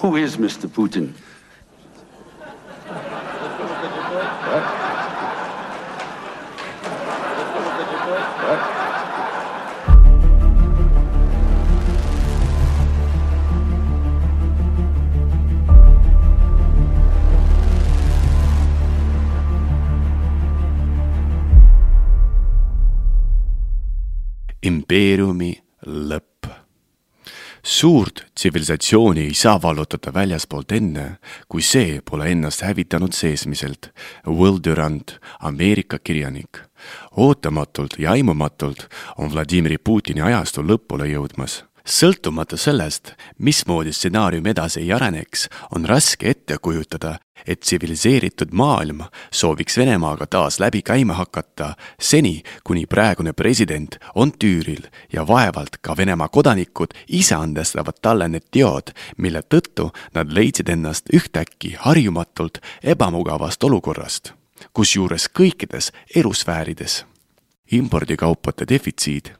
Who is Mr. Putin? impeeriumi lõpp. Suurt tsivilisatsiooni ei saa vallutada väljaspoolt enne, kui see pole ennast hävitanud seesmiselt. Will Durant, Ameerika kirjanik. ootamatult ja aimamatult on Vladimir Putini ajastu lõpule jõudmas sõltumata sellest, mismoodi stsenaarium edasi ei areneks, on raske ette kujutada, et tsiviliseeritud maailm sooviks Venemaaga taas läbi käima hakata seni, kuni praegune president on Türil ja vaevalt ka Venemaa kodanikud ise andestavad talle need teod, mille tõttu nad leidsid ennast ühtäkki harjumatult ebamugavast olukorrast, kusjuures kõikides elusfäärides. impordikaupade defitsiit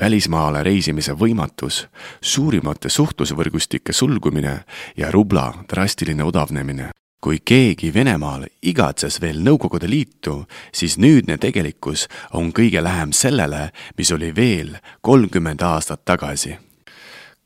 välismaale reisimise võimatus, suurimate suhtlusvõrgustike sulgumine ja rubla drastiline odavnemine. kui keegi Venemaal igatses veel Nõukogude Liitu, siis nüüdne tegelikkus on kõige lähem sellele, mis oli veel kolmkümmend aastat tagasi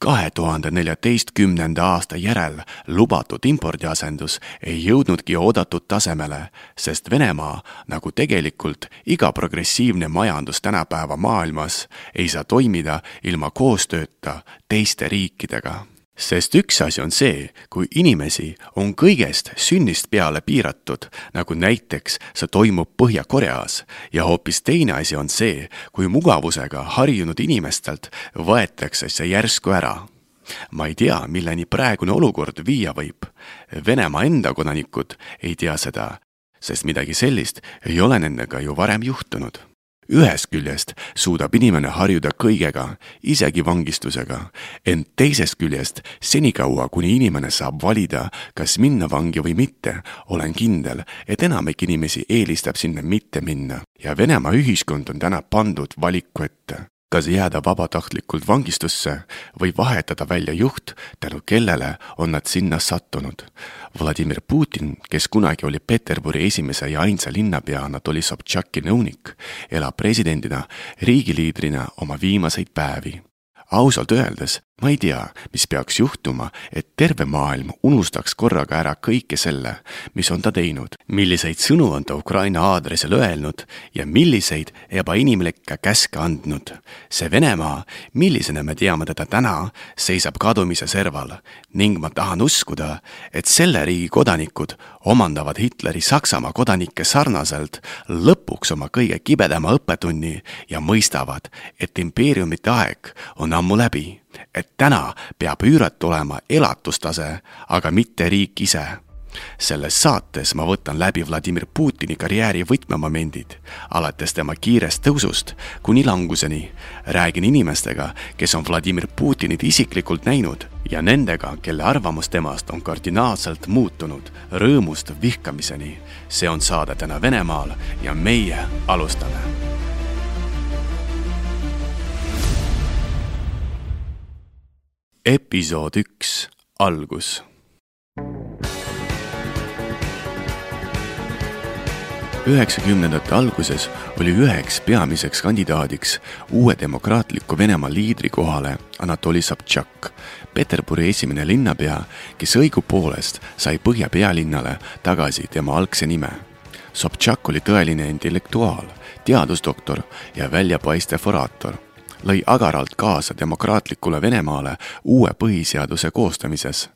kahe tuhande neljateistkümnenda aasta järel lubatud impordiasendus ei jõudnudki oodatud tasemele, sest Venemaa, nagu tegelikult iga progressiivne majandus tänapäeva maailmas, ei saa toimida ilma koostööta teiste riikidega sest üks asi on see, kui inimesi on kõigest sünnist peale piiratud, nagu näiteks see toimub Põhja-Koreas, ja hoopis teine asi on see, kui mugavusega harjunud inimestelt võetakse see järsku ära ma ei tea, milleni praegune olukord viia võib. Venemaa enda kodanikud ei tea seda, sest midagi sellist ei ole nendega ju varem juhtunud ühest küljest suudab inimene harjuda kõigega, isegi vangistusega, ent teisest küljest senikaua, kuni inimene saab valida, kas minna vangi või mitte, olen kindel, et enamik inimesi eelistab sinna mitte minna. Ja Venemaa ühiskond on täna pandud valiku ette kas jääda vabatahtlikult vangistusse või vahetada välja juht, tänu kellele on nad sinna sattunud. Vladimir Putin, kes kunagi oli Peterburi esimese ja ainsa linnapea Anatoli Sobtšaki nõunik, elab presidendina, riigiliidrina oma viimaseid päevi. ausalt öeldes ma ei tea, mis peaks juhtuma, et terve maailm unustaks korraga ära kõike selle, mis on ta teinud, milliseid sõnu on ta Ukraina aadressil öelnud ja milliseid ebainimlikke käske andnud. see Venemaa, millisena me teame teda täna, seisab kadumise serval ning ma tahan uskuda, et selle riigi kodanikud omandavad Hitleri Saksamaa kodanike sarnaselt lõpuks oma kõige kibedama õppetunni ja mõistavad, et impeeriumite aeg on ammu läbi et täna peab üüratu olema elatustase, aga mitte riik ise. selles saates ma võtan läbi Vladimir Putini karjääri võtmemomendid, alates tema kiirest tõusust kuni languseni. räägin inimestega, kes on Vladimir Putinit isiklikult näinud ja nendega, kelle arvamus temast on kardinaalselt muutunud rõõmust vihkamiseni. see on saade Täna Venemaal ja meie alustame episood üks, algus. üheksakümnendate alguses oli üheks peamiseks kandidaadiks uue demokraatliku Venemaa liidri kohale Anatoli Sobtšak, Peterburi esimene linnapea, kes õigupoolest sai Põhja pealinnale tagasi tema algse nime. Sobtšak oli tõeline intellektuaal, teadusdoktor ja väljapaistev oraator lõi agaralt kaasa demokraatlikule Venemaale uue põhiseaduse koostamises.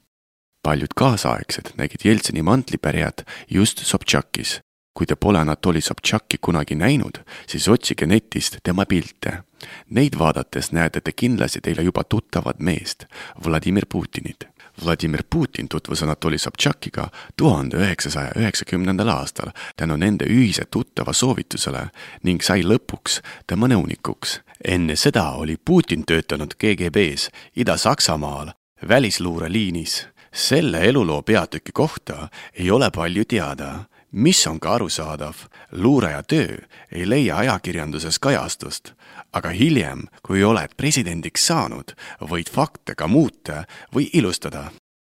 paljud kaasaegsed nägid Jeltsini mantlipärijat just Sobtšakis. kui te pole Anatoli Sobtšaki kunagi näinud, siis otsige netist tema pilte. Neid vaadates näete te kindlasti teile juba tuttavat meest, Vladimir Putinit Vladimir Putin tutvus Anatoli Sobtšakiga tuhande üheksasaja üheksakümnendal aastal tänu nende ühise tuttava soovitusele ning sai lõpuks tema nõunikuks. enne seda oli Putin töötanud KGB-s Ida-Saksamaal välisluureliinis. selle eluloo peatüki kohta ei ole palju teada mis on ka arusaadav, luuraja töö ei leia ajakirjanduses kajastust, aga hiljem, kui oled presidendiks saanud, võid fakte ka muuta või ilustada.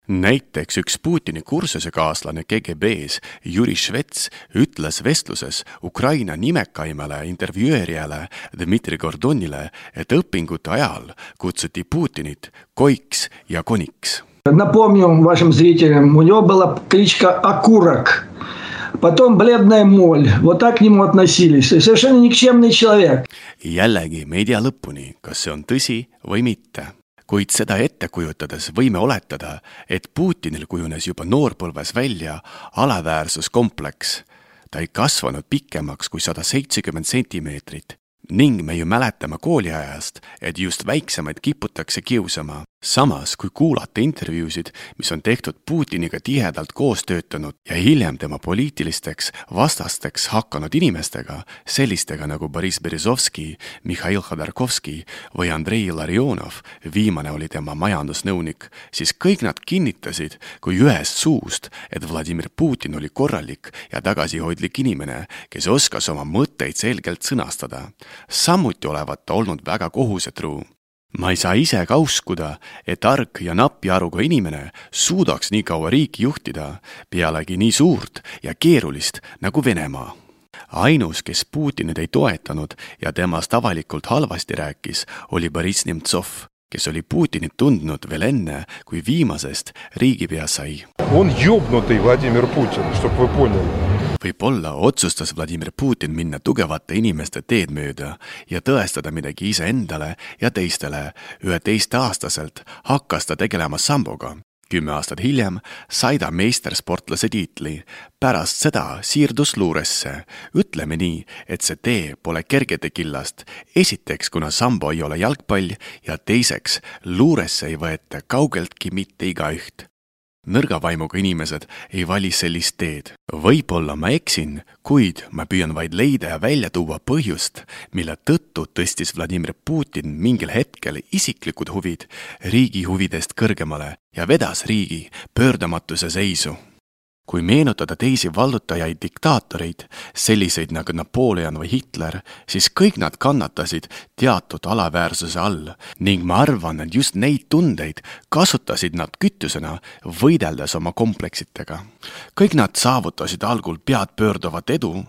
näiteks üks Putini kursusekaaslane KGB-s, Juri Švets, ütles vestluses Ukraina nimekaimale intervjueerijale Dmitri Gordonile, et õpingute ajal kutsuti Putinit koiks ja koniks. Напомню вашим зрителям, у него была кличка Окурок. Потом бледная моль. Вот так к нему относились. Совершенно никчемный человек. jällegi me ei tea lõpuni, kas see on tõsi või mitte kuid seda ette kujutades võime oletada, et Putinil kujunes juba noorpõlves välja alaväärsuskompleks. ta ei kasvanud pikemaks kui sada seitsekümmend sentimeetrit ning me ju mäletame kooliajast, et just väiksemaid kiputakse kiusama samas, kui kuulata intervjuusid, mis on tehtud Putiniga tihedalt koos töötanud ja hiljem tema poliitilisteks vastasteks hakanud inimestega, sellistega nagu Boriss Berezovski, Mihhail Khodorkovski või Andrei Larionov, viimane oli tema majandusnõunik, siis kõik nad kinnitasid kui ühest suust, et Vladimir Putin oli korralik ja tagasihoidlik inimene, kes oskas oma mõtteid selgelt sõnastada samuti olevat ta olnud väga kohusetruu ma ei saa ise ka uskuda, et tark ja napi aruga inimene suudaks nii kaua riiki juhtida, pealegi nii suurt ja keerulist nagu Venemaa. ainus, kes Putinit ei toetanud ja temast avalikult halvasti rääkis, oli Boriss Nemtsov, kes oli Putinit tundnud veel enne, kui viimasest riigipea sai. on jobnutõi Vladimir Putin, чтоб вы поняли võib-olla otsustas Vladimir Putin minna tugevate inimeste teed mööda ja tõestada midagi iseendale ja teistele. üheteistaastaselt hakkas ta tegelema samboga. kümme aastat hiljem sai ta meistersportlase tiitli. pärast seda siirdus luuresse. ütleme nii, et see tee pole kergete killast. esiteks, kuna sambo ei ole jalgpall ja teiseks, luuresse ei võeta kaugeltki mitte igaüht nõrga vaimuga inimesed ei vali sellist teed. võib-olla ma eksin, kuid ma püüan vaid leida ja välja tuua põhjust, mille tõttu tõstis Vladimir Putin mingil hetkel isiklikud huvid riigi huvidest kõrgemale ja vedas riigi pöördamatuse seisu kui meenutada teisi vallutajaid diktaatoreid, selliseid nagu Napoleon või Hitler, siis kõik nad kannatasid teatud alaväärsuse all ning ma arvan, et just neid tundeid kasutasid nad kütusena, võideldes oma kompleksitega. kõik nad saavutasid algul peadpöörduvat edu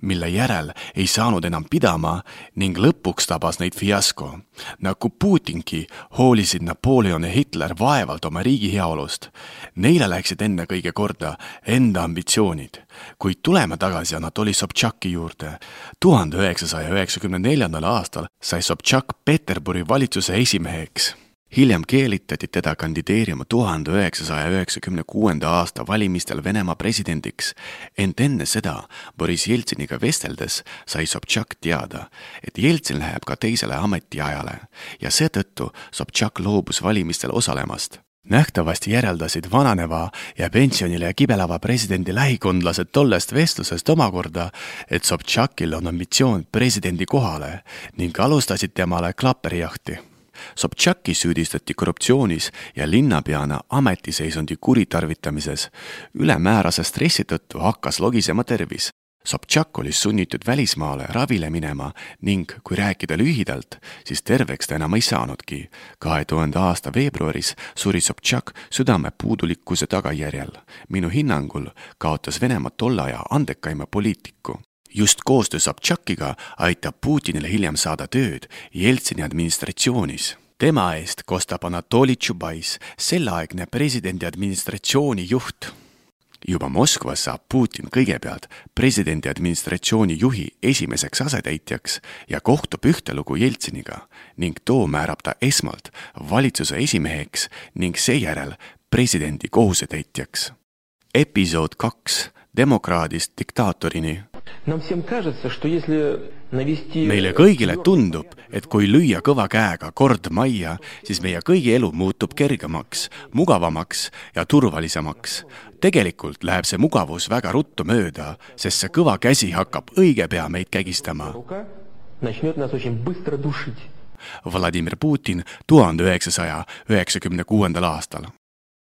mille järel ei saanud enam pidama ning lõpuks tabas neid fiasko. nagu Putingi hoolisid Napoleon ja Hitler vaevalt oma riigi heaolust. Neile läksid ennekõike korda enda ambitsioonid. kuid tuleme tagasi Anatoli Sobtšaki juurde. tuhande üheksasaja üheksakümne neljandal aastal sai Sobtšak Peterburi valitsuse esimeheks hiljem keelitati teda kandideerima tuhande üheksasaja üheksakümne kuuenda aasta valimistel Venemaa presidendiks, ent enne seda Boriss Jeltsiniga vesteldes sai Sobtšak teada, et Jeltsin läheb ka teisele ametiajale ja seetõttu Sobtšak loobus valimistel osalemast. Nähtavasti järeldasid vananeva ja pensionile kibelava presidendi lähikondlased tollest vestlusest omakorda, et Sobtšakil on ambitsioon presidendi kohale ning alustasid temale klaperijahti Sobtšaki süüdistati korruptsioonis ja linnapeana ametiseisundi kuritarvitamises. ülemäärase stressi tõttu hakkas logisema tervis. Sobtšak oli sunnitud välismaale ravile minema ning kui rääkida lühidalt, siis terveks ta enam ei saanudki. kahe tuhande aasta veebruaris suri Sobtšak südamepuudulikkuse tagajärjel. minu hinnangul kaotas Venemaa tolle aja andekaima poliitiku just koostöö Sobtšakiga aitab Putinile hiljem saada tööd Jeltsini administratsioonis. tema eest kostab Anatoli Tšubais, selleaegne presidendi administratsiooni juht juba Moskvas saab Putin kõigepealt presidendi administratsiooni juhi esimeseks asetäitjaks ja kohtub ühtelugu Jeltsiniga ning too määrab ta esmalt valitsuse esimeheks ning seejärel presidendi kohusetäitjaks. episood kaks demokraadist diktaatorini meile kõigile tundub, et kui lüüa kõva käega kord majja, siis meie kõigi elu muutub kergemaks, mugavamaks ja turvalisemaks. tegelikult läheb see mugavus väga ruttu mööda, sest see kõva käsi hakkab õige pea meid kägistama. Vladimir Putin tuhande üheksasaja üheksakümne kuuendal aastal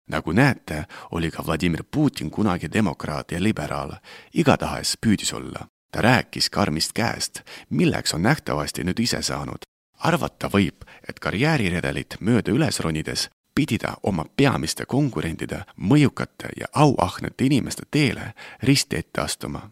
nagu näete, oli ka Vladimir Putin kunagi demokraat ja liberaal, igatahes püüdis olla. Ta rääkis karmist käest, milleks on nähtavasti nüüd ise saanud. arvata võib, et karjääriredelit mööda üles ronides pidi ta oma peamiste konkurentide, mõjukate ja auahnete inimeste teele risti ette astuma.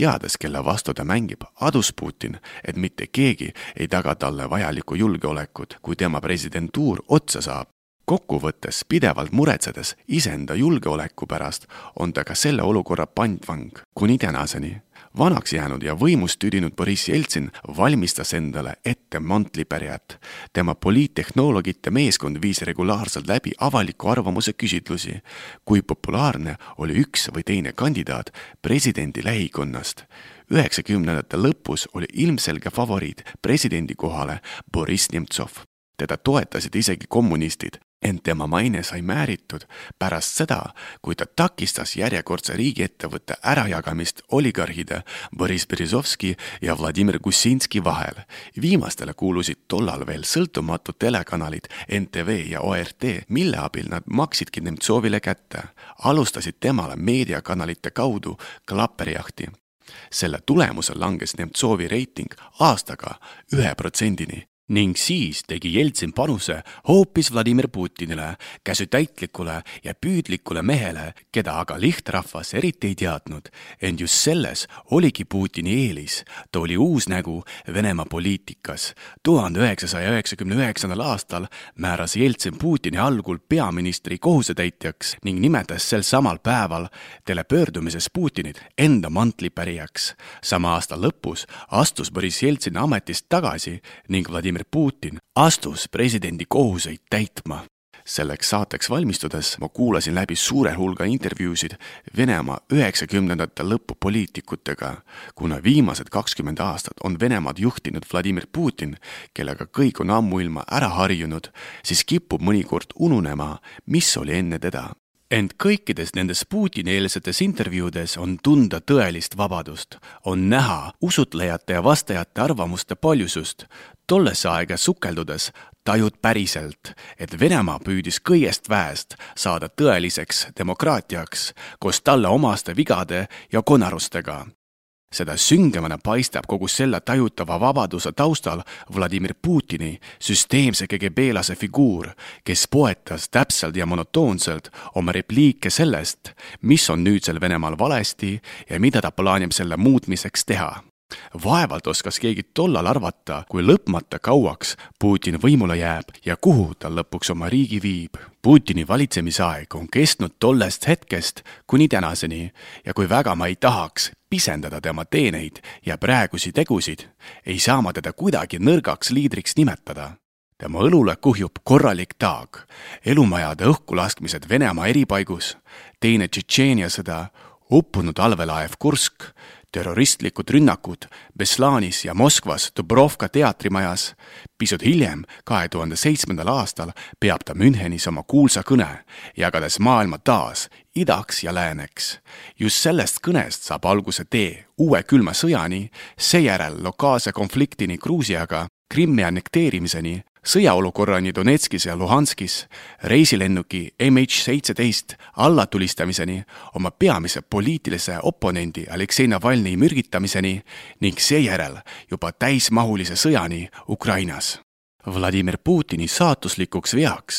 teades, kelle vastu ta mängib, adus Putin, et mitte keegi ei taga talle vajalikku julgeolekut, kui tema presidentuur otsa saab kokkuvõttes pidevalt muretsedes iseenda julgeoleku pärast, on ta ka selle olukorra pantvang kuni tänaseni. Vanaks jäänud ja võimust tüdinud Boriss Jeltsin valmistas endale ette mantlipärjat. tema poliittehnoloogide meeskond viis regulaarselt läbi avaliku arvamuse küsitlusi, kui populaarne oli üks või teine kandidaat presidendi lähikonnast? Üheksakümnendate lõpus oli ilmselge favoriit presidendi kohale Boriss Nemtsov. Teda toetasid isegi kommunistid, ent tema maine sai määritud pärast seda, kui ta takistas järjekordse riigiettevõtte ärajagamist oligarhide Boriss Berezovski ja Vladimir Gussinski vahel. viimastele kuulusid tollal veel sõltumatud telekanalid NTV ja ORT, mille abil nad maksidki Nemtsovile kätte, alustasid temale meediakanalite kaudu klapperjahti. Selle tulemusel langes Nemtsovi reiting aastaga ühe protsendini ning siis tegi Jeltsin panuse hoopis Vladimir Putinile, käsutäitlikule ja püüdlikule mehele, keda aga lihtrahvas eriti ei teadnud. ent just selles oligi Putini eelis. ta oli uus nägu Venemaa poliitikas. tuhande üheksasaja üheksakümne üheksandal aastal määras Jeltsin Putini algul peaministri kohusetäitjaks ning nimetas sel samal päeval telepöördumises Putinit enda mantlipärijaks. sama aasta lõpus astus Boriss Jeltsin ametist tagasi ning Vladimir Vladimir Putin astus presidendi kohuseid täitma. selleks saateks valmistudes ma kuulasin läbi suure hulga intervjuusid Venemaa üheksakümnendate lõpu poliitikutega, kuna viimased kakskümmend aastat on Venemaad juhtinud Vladimir Putin, kellega kõik on ammuilma ära harjunud, siis kipub mõnikord ununema, mis oli enne teda ent kõikides nendes Putini-eelsetes intervjuudes on tunda tõelist vabadust, on näha usutlejate ja vastajate arvamuste paljusust. tollesse aega sukeldudes tajud päriselt, et Venemaa püüdis kõigest väest saada tõeliseks demokraatiaks koos talle omaste vigade ja konarustega seda süngemana paistab kogu selle tajutava vabaduse taustal Vladimir Putini süsteemse KGB-lase figuur, kes poetas täpselt ja monotoonselt oma repliike sellest, mis on nüüdsel Venemaal valesti ja mida ta plaanib selle muutmiseks teha vaevalt oskas keegi tollal arvata, kui lõpmata kauaks Putin võimule jääb ja kuhu ta lõpuks oma riigi viib. Putini valitsemisaeg on kestnud tollest hetkest kuni tänaseni ja kui väga ma ei tahaks pisendada tema teeneid ja praegusi tegusid, ei saa ma teda kuidagi nõrgaks liidriks nimetada tema õlule kuhjub korralik taag, elumajade õhkulaskmised Venemaa eripaigus, teine Tšetšeenia sõda, uppunud allveelaev Kursk, terroristlikud rünnakud Beslanis ja Moskvas Dubrovka teatrimajas. pisut hiljem, kahe tuhande seitsmendal aastal, peab ta Münchenis oma kuulsa kõne, jagades maailma taas idaks ja lääneks. just sellest kõnest saab alguse tee uue külma sõjani, seejärel lokaalse konfliktini Gruusiaga, Krimmi annekteerimiseni sõjaolukorrani Donetskis ja Luhanskis, reisilennuki MH17 allatulistamiseni, oma peamise poliitilise oponendi Aleksei Navalnõi mürgitamiseni ning seejärel juba täismahulise sõjani Ukrainas Vladimir Putini saatuslikuks veaks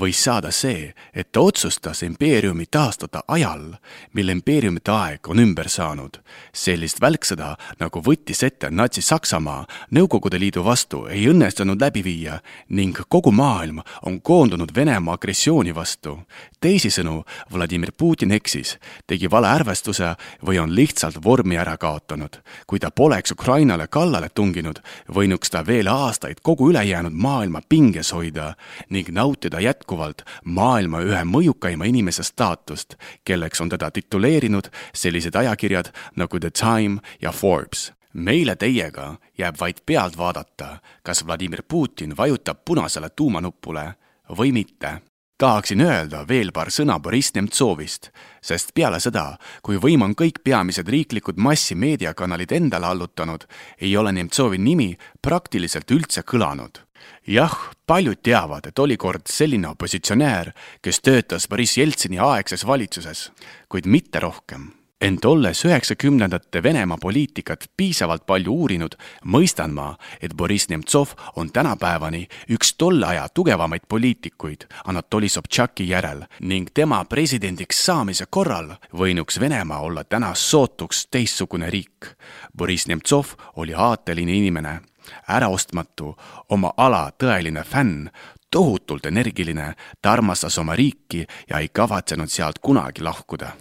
võis saada see, et ta otsustas impeeriumi taastada ajal, mil impeeriumite aeg on ümber saanud. sellist välksõda, nagu võttis ette Natsi-Saksamaa Nõukogude Liidu vastu, ei õnnestunud läbi viia ning kogu maailm on koondunud Venemaa agressiooni vastu. teisisõnu, Vladimir Putin eksis, tegi vale ärvestuse või on lihtsalt vormi ära kaotanud. kui ta poleks Ukrainale kallale tunginud, võinuks ta veel aastaid kogu ülejäänud jäänud maailma pinges hoida ning nautida jätkuvalt maailma ühe mõjukaima inimese staatust, kelleks on teda tituleerinud sellised ajakirjad nagu The Time ja Forbes. Meile teiega jääb vaid pealt vaadata, kas Vladimir Putin vajutab punasele tuumanupule või mitte. Tahaksin öelda veel paar sõna Boriss Nemtsovist, sest peale seda, kui võim on kõik peamised riiklikud massimeediakanalid endale allutanud, ei ole Nemtsovi nimi praktiliselt üldse kõlanud jah, paljud teavad, et oli kord selline opositsionäär, kes töötas Boriss Jeltsini aegses valitsuses, kuid mitte rohkem ent olles üheksakümnendate Venemaa poliitikat piisavalt palju uurinud, mõistan ma, et Boriss Nemtsov on tänapäevani üks tolle aja tugevamaid poliitikuid Anatoli Sobtšaki järel ning tema presidendiks saamise korral võinuks Venemaa olla täna sootuks teistsugune riik. Boriss Nemtsov oli aateline inimene, äraostmatu, oma ala tõeline fänn, tohutult energiline, ta armastas oma riiki ja ei kavatsenud sealt kunagi lahkuda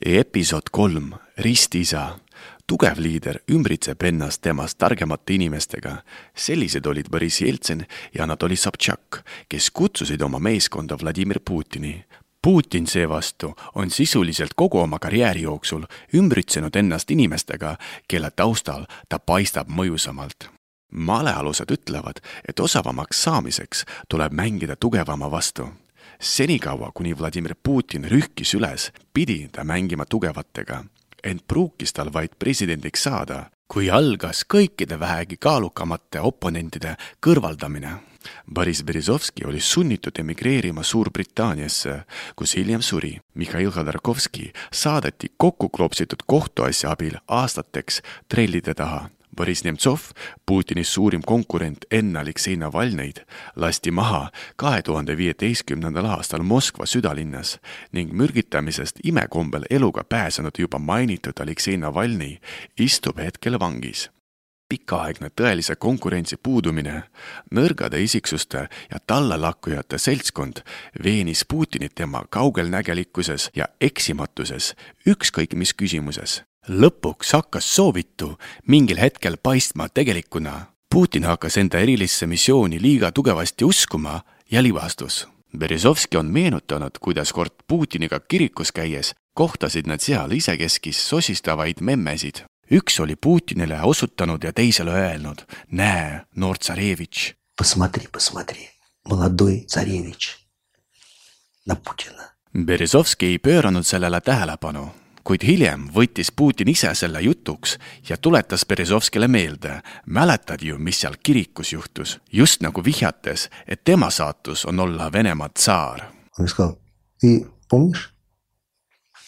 episood kolm, Ristisa. tugev liider ümbritseb ennast temast targemate inimestega. sellised olid Boriss Jeltsin ja Anatoli Sobtšak, kes kutsusid oma meeskonda Vladimir Putini. Putin seevastu on sisuliselt kogu oma karjääri jooksul ümbritsenud ennast inimestega, kelle taustal ta paistab mõjusamalt. Malealused ütlevad, et osavamaks saamiseks tuleb mängida tugevama vastu. Senikaua, kuni Vladimir Putin rühkis üles, pidi ta mängima tugevatega, ent pruukis tal vaid presidendiks saada, kui algas kõikide vähegi kaalukamate oponentide kõrvaldamine. Boris Berezovski oli sunnitud emigreerima Suurbritanniasse, kus hiljem suri. Mihhail Hodorkovski saadeti kokku klopsitud kohtuasja abil aastateks trellide taha Boriss Nemtsov, Putini suurim konkurent enne Aleksei Navalnõid, lasti maha kahe tuhande viieteistkümnendal aastal Moskva südalinnas ning mürgitamisest imekombel eluga pääsenud juba mainitud Aleksei Navalnõi istub hetkel vangis pikaaegne tõelise konkurentsi puudumine, nõrgade isiksuste ja tallalakkujate seltskond veenis Putinit tema kaugelnägelikkuses ja eksimatuses ükskõik mis küsimuses lõpuks hakkas soovitu mingil hetkel paistma tegelikuna. Putin hakkas enda erilisse missiooni liiga tugevasti uskuma ja libastus. Berezovski on meenutanud, kuidas kord Putiniga kirikus käies kohtasid nad seal isekeskis sosistavaid memmesid üks oli Putinile osutanud ja teisele öelnud, näe, noor tsarevitš. Berezovski ei pööranud sellele tähelepanu, kuid hiljem võttis Putin ise selle jutuks ja tuletas Berezovskile meelde, mäletad ju, mis seal kirikus juhtus, just nagu vihjates, et tema saatus on olla Venemaa tsaar. ta ütles,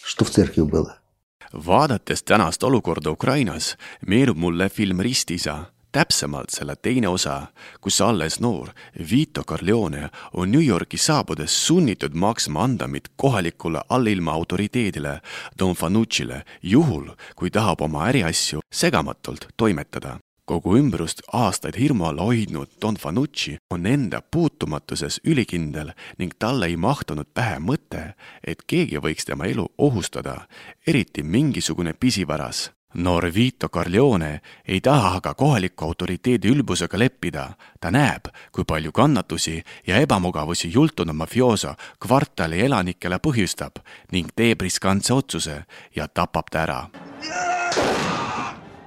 et sa mäletad, mis seal kirikus juhtus? Vaadates tänast olukorda Ukrainas, meenub mulle film Ristisa täpsemalt selle teine osa, kus alles noor Vito Corleone on New Yorki saabudes sunnitud maksma andamit kohalikule allilma autoriteedile Don Fanuccile juhul, kui tahab oma äriasju segamatult toimetada kogu ümbrust aastaid hirmu all hoidnud Don Fanucci on enda puutumatuses ülikindel ning talle ei mahtunud pähe mõte, et keegi võiks tema elu ohustada, eriti mingisugune pisivaras noor Vito Corleone ei taha aga kohaliku autoriteedi ülbusega leppida. ta näeb, kui palju kannatusi ja ebamugavusi jultunud mafiooso kvartali elanikele põhjustab ning teeb riskantse otsuse ja tapab ta ära.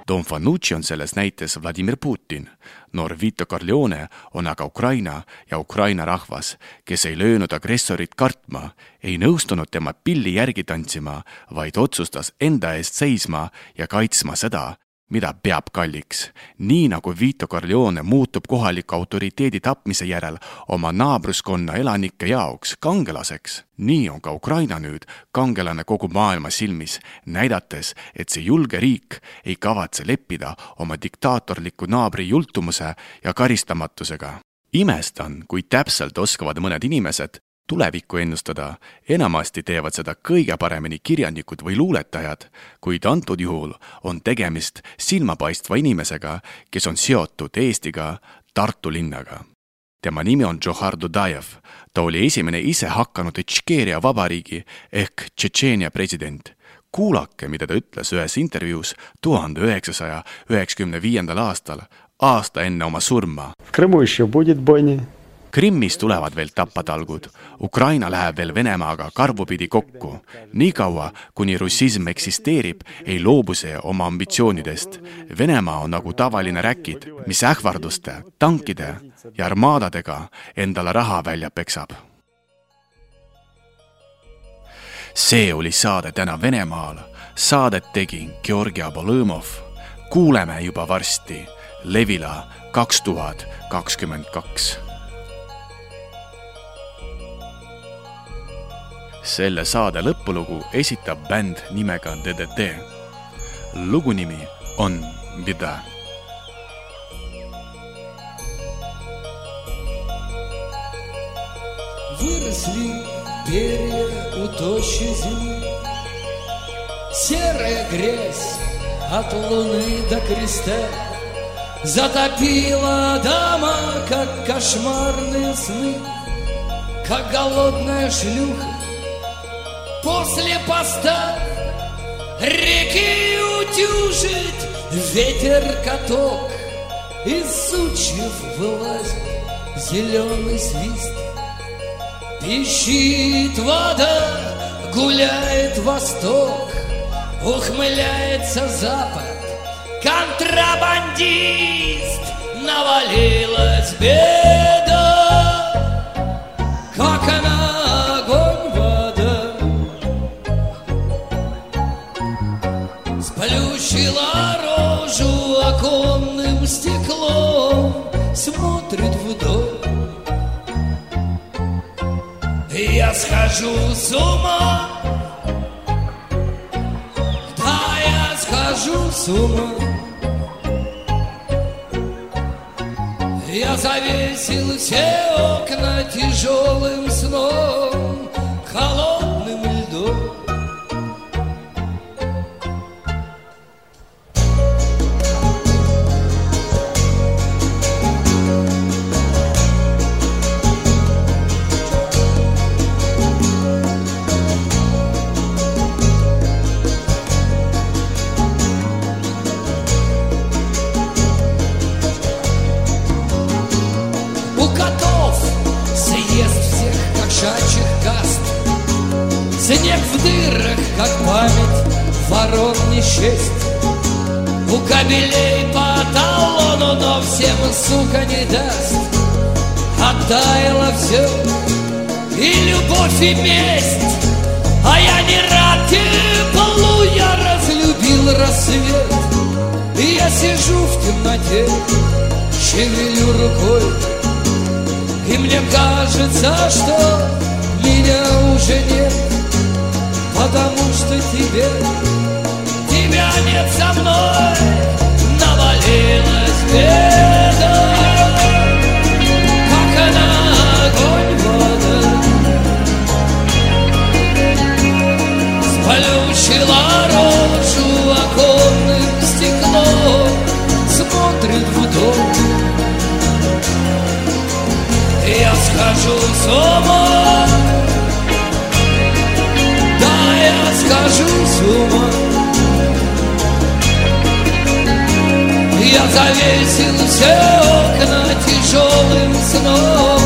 Don Fanucci on selles näites Vladimir Putin. noor Vito Corleone on aga Ukraina ja Ukraina rahvas, kes ei löönud agressorit kartma, ei nõustunud tema pilli järgi tantsima, vaid otsustas enda eest seisma ja kaitsma seda, mida peab kalliks. nii nagu Vito Corleone muutub kohaliku autoriteedi tapmise järel oma naabruskonna elanike jaoks kangelaseks, nii on ka Ukraina nüüd kangelane kogu maailma silmis, näidates, et see julge riik ei kavatse leppida oma diktaatorliku naabri jultumuse ja karistamatusega imestan, kui täpselt oskavad mõned inimesed tulevikku ennustada, enamasti teevad seda kõige paremini kirjanikud või luuletajad, kuid antud juhul on tegemist silmapaistva inimesega, kes on seotud Eestiga, Tartu linnaga. tema nimi on Džohar Dudajev. ta oli esimene ise hakanud Tškeeria vabariigi ehk Tšetšeenia president. kuulake, mida ta ütles ühes intervjuus tuhande üheksasaja üheksakümne viiendal aastal, aasta enne oma surma. Крыму еще будет бойня Krimmis tulevad veel tapatalgud. Ukraina läheb veel Venemaaga karvupidi kokku. niikaua, kuni russism eksisteerib, ei loobu see oma ambitsioonidest. Venemaa on nagu tavaline räkid, mis ähvarduste, tankide ja armaadadega endale raha välja peksab. see oli saade Täna Venemaal. Saadet tegi Georgi Abolõmov. kuuleme juba varsti. Levila kaks tuhat kakskümmend kaks selle saade lõpulugu esitab bänd nimega DDT. lugu nimi on Bida Выросли перья у тощей земли, Серая грязь от луны до креста Затопила дома, как кошмарные сны, Как голодная шлюха после поста Реки утюжит ветер-каток Из сучьев вылазит зеленый свист. Пищит вода, гуляет восток Ухмыляется запад. Контрабандист Навалилась беда схожу с ума. Схожу с ума. Я завесил все окна тяжелым сном. Холодным сука, не даст. Оттаяло все, и любовь, и месть. А я не рад теплу, я разлюбил рассвет. И я сижу в темноте, шевелю рукой. И мне кажется, что меня уже нет. Потому что тебе, тебя нет со мной. Навалилась Сплющила рожу оконным стеклом Смотрит в дом я схожу с ума Да, я схожу с ума Я завесил все окна тяжелым сном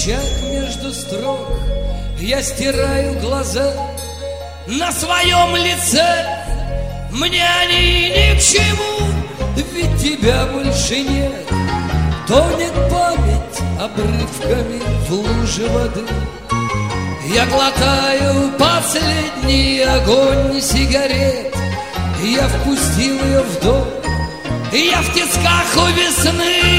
кричат между строк. Я стираю глаза на своем лице. Мне они ни к чему, ведь тебя больше нет. Тонет память обрывками в луже воды. Я глотаю последний огонь сигарет Я впустил ее в дом Я в тисках у весны